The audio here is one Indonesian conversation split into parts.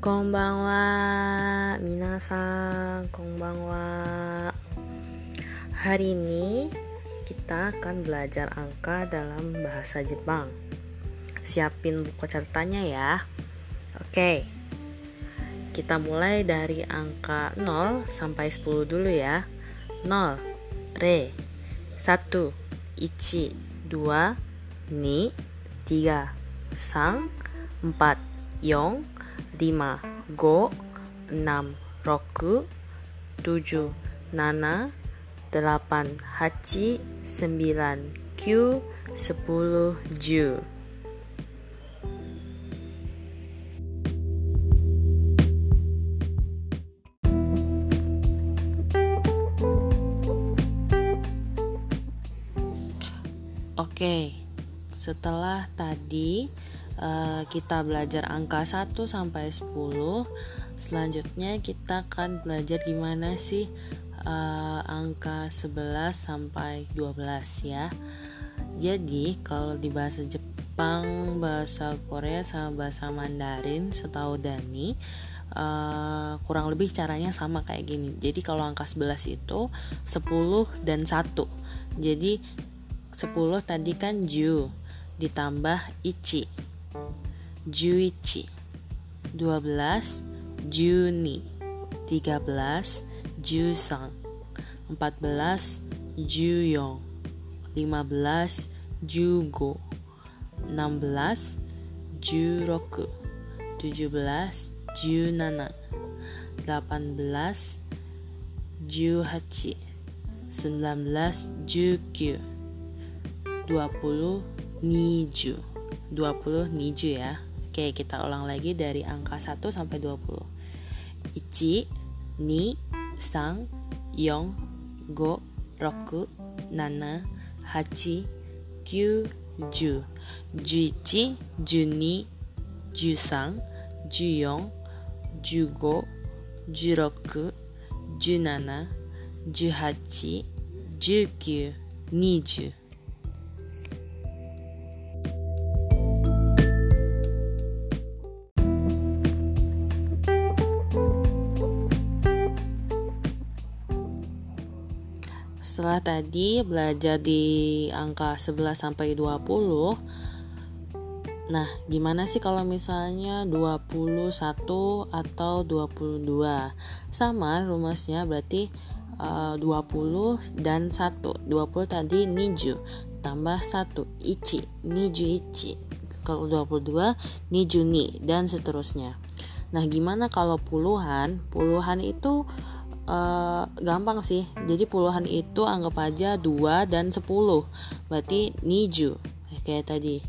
こんばんは。みなさん、こんばんは。Hari ini kita akan belajar angka dalam bahasa Jepang Siapin buku catatannya ya Oke Kita mulai dari angka 0 sampai 10 dulu ya 0 3 1 1 2 2 3 3 4 4 lima go enam roku tujuh nana delapan hachi sembilan q sepuluh ju Oke, okay. setelah tadi uh, kita belajar angka 1 sampai 10 selanjutnya kita akan belajar gimana sih uh, angka 11 sampai 12 ya. Jadi kalau di bahasa Jepang bahasa Korea sama bahasa Mandarin setahu Dani uh, kurang lebih caranya sama kayak gini. Jadi kalau angka 11 itu 10 dan 1 jadi 10 tadi kan ju ditambah ichi Juichi. 12 Juni. 13 Jusan 14 Juyon 15 Jugo. 16 Juroku. 17 Junana. 18 Juhachi. 19 Jukyu. 20 Niju 20 Niju ya Oke, kita ulang lagi dari angka 1 sampai 20. Ichi, ni, sang, yong, go, roku, nana, hachi, kyu, ju. Juichi, juni, jusang, juyon, jugo, juroku, junana, juhachi, jukyu, niju. Setelah tadi belajar di angka 11 sampai 20 Nah, gimana sih kalau misalnya 21 atau 22? Sama rumusnya berarti uh, 20 dan 1. 20 tadi niju tambah 1 ichi, niju ichi. Kalau 22 niju ni dan seterusnya. Nah, gimana kalau puluhan? Puluhan itu uh, gampang sih. Jadi puluhan itu anggap aja 2 dan 10 berarti niju kayak tadi.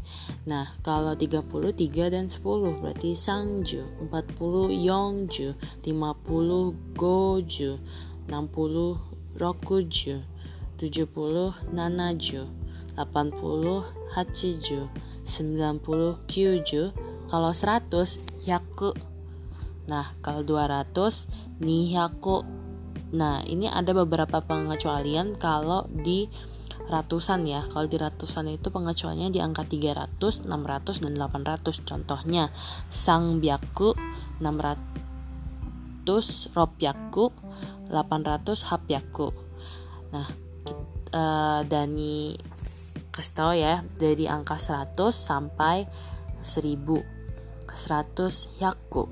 Nah kalau 30 3 dan 10 berarti sangju. 40 yongju. 50 goju. 60 rokuju. 70 nanaju. 80 hachiju. 90 kyuju. Kalau 100 yaku nah kalau 200 nihaku Nah, ini ada beberapa pengecualian kalau di ratusan ya. Kalau di ratusan itu pengecualiannya di angka 300, 600 dan 800. Contohnya sang biaku 600 ropyaku 800 hapyaku. Nah, uh, Dani kasih tahu ya dari angka 100 sampai 1000 100 yaku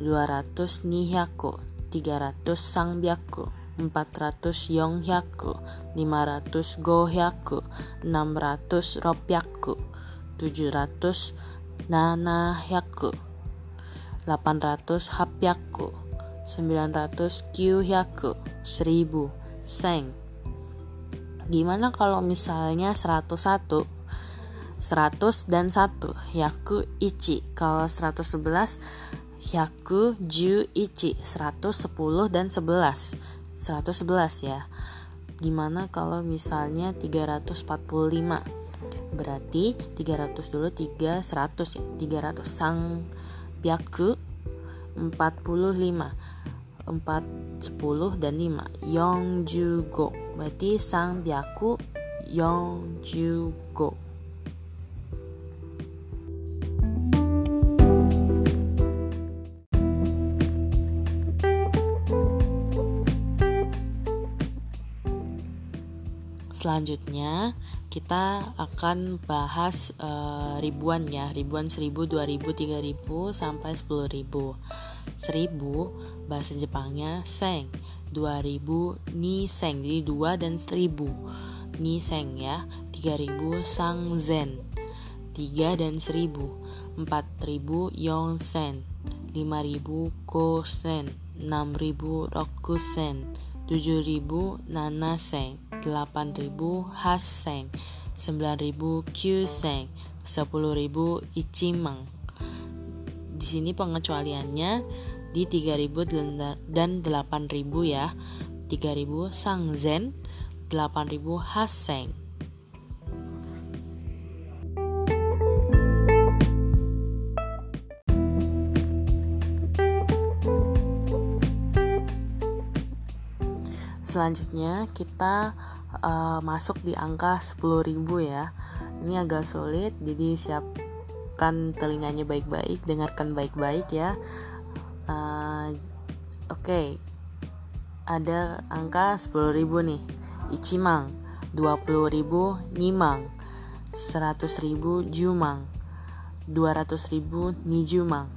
200 nihaku 300 sangbyaku 400 yonghyaku 500 gohyaku 600 ropyaku 700 nanahyaku 800 hapyaku 900 kyuhyaku 1000 seng. Gimana kalau misalnya 101 100 dan 1 yaku ichi. Kalau 111 Hyaku Ju Ichi 110 dan 11 111 ya. Gimana kalau misalnya 345 Berarti 300 dulu 3 100 ya. 300 Sang Byaku 45 4 10 dan 5 Yongjugo. Berarti Sang Byaku Yongjugo selanjutnya kita akan bahas uh, ribuan ya. Ribuan seribu dua ribu tiga ribu sampai sepuluh ribu. Seribu bahasa Jepangnya seng. Dua ribu ni seng. Jadi dua dan seribu. Ni seng ya. Tiga ribu sang zen. Tiga dan seribu. Empat ribu yong sen. Lima ribu ko sen. Enam ribu roku sen. Tujuh ribu nana sen 8000 Haseng 9000 Kyuseng 10000 Ichimang di sini pengecualiannya di 3000 dan 8000 ya. 3000 Sangzen 8000 Haseng Selanjutnya kita uh, masuk di angka 10.000 ya. Ini agak sulit jadi siapkan telinganya baik-baik, dengarkan baik-baik ya. Uh, Oke. Okay. Ada angka 10.000 nih. Ichimang, 20.000 Nimang, 100.000 Jumang, 200.000 Nijumang,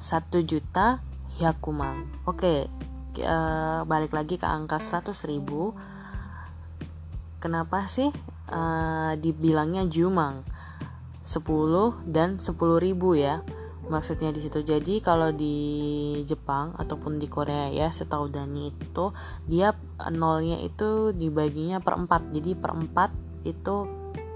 1 juta Hyakumang. Oke, okay uh, balik lagi ke angka 100 ribu. Kenapa sih uh, dibilangnya jumang? 10 dan 10 ribu ya maksudnya di situ. Jadi kalau di Jepang ataupun di Korea ya setahu Dani itu dia nolnya itu dibaginya per 4 jadi per 4 itu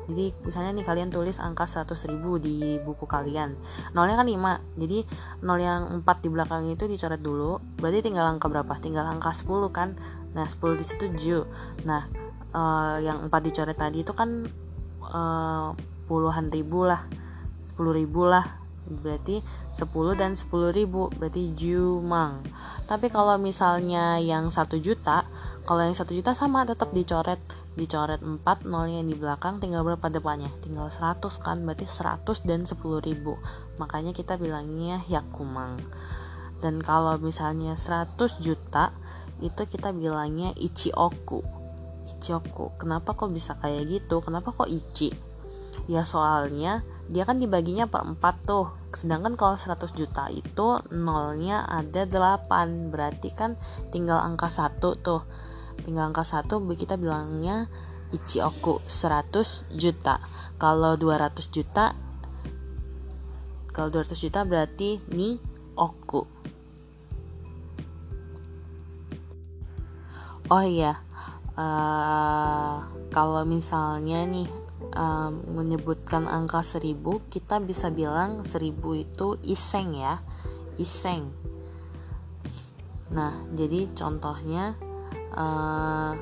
jadi misalnya nih kalian tulis angka 100 ribu di buku kalian. Nolnya kan 5 jadi nol yang 4 di belakang itu dicoret dulu. Berarti tinggal angka berapa? Tinggal angka 10 kan? Nah 10 di situ ju nah uh, yang 4 dicoret tadi itu kan uh, puluhan ribu lah. 10 ribu lah berarti 10 dan 10 ribu berarti jumang. Tapi kalau misalnya yang 1 juta kalau yang 1 juta sama tetap dicoret. Dicoret 4 nolnya di belakang tinggal berapa depannya? Tinggal 100 kan berarti 100 dan 10 ribu. Makanya kita bilangnya yakumang. Dan kalau misalnya 100 juta itu kita bilangnya ichioku. Ichioku. Kenapa kok bisa kayak gitu? Kenapa kok ichi ya soalnya dia kan dibaginya per 4 tuh. Sedangkan kalau 100 juta itu nolnya ada 8 berarti kan tinggal angka 1 tuh. Tinggal angka satu kita bilangnya Ichioku 100 juta. Kalau 200 juta kalau 200 juta berarti ni oku oh iya uh, kalau misalnya nih um, menyebutkan angka 1000 kita bisa bilang 1000 itu iseng ya iseng. Nah jadi contohnya uh,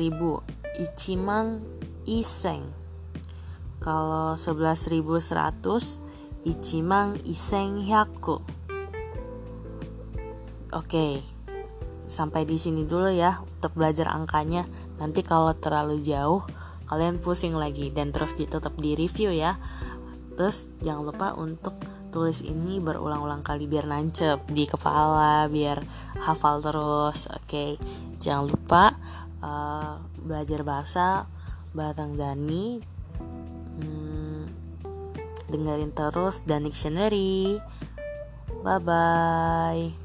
ribu Ichimang Iseng. Kalau 11.100 Ichimang Iseng Hyaku. Oke sampai di sini dulu ya untuk belajar angkanya. Nanti kalau terlalu jauh kalian pusing lagi dan terus tetap di review ya. Terus jangan lupa untuk tulis ini berulang-ulang kali biar nancep di kepala biar hafal terus oke? Okay. jangan lupa uh, belajar bahasa Batang Dani hmm, dengerin terus dan dictionary. Bye bye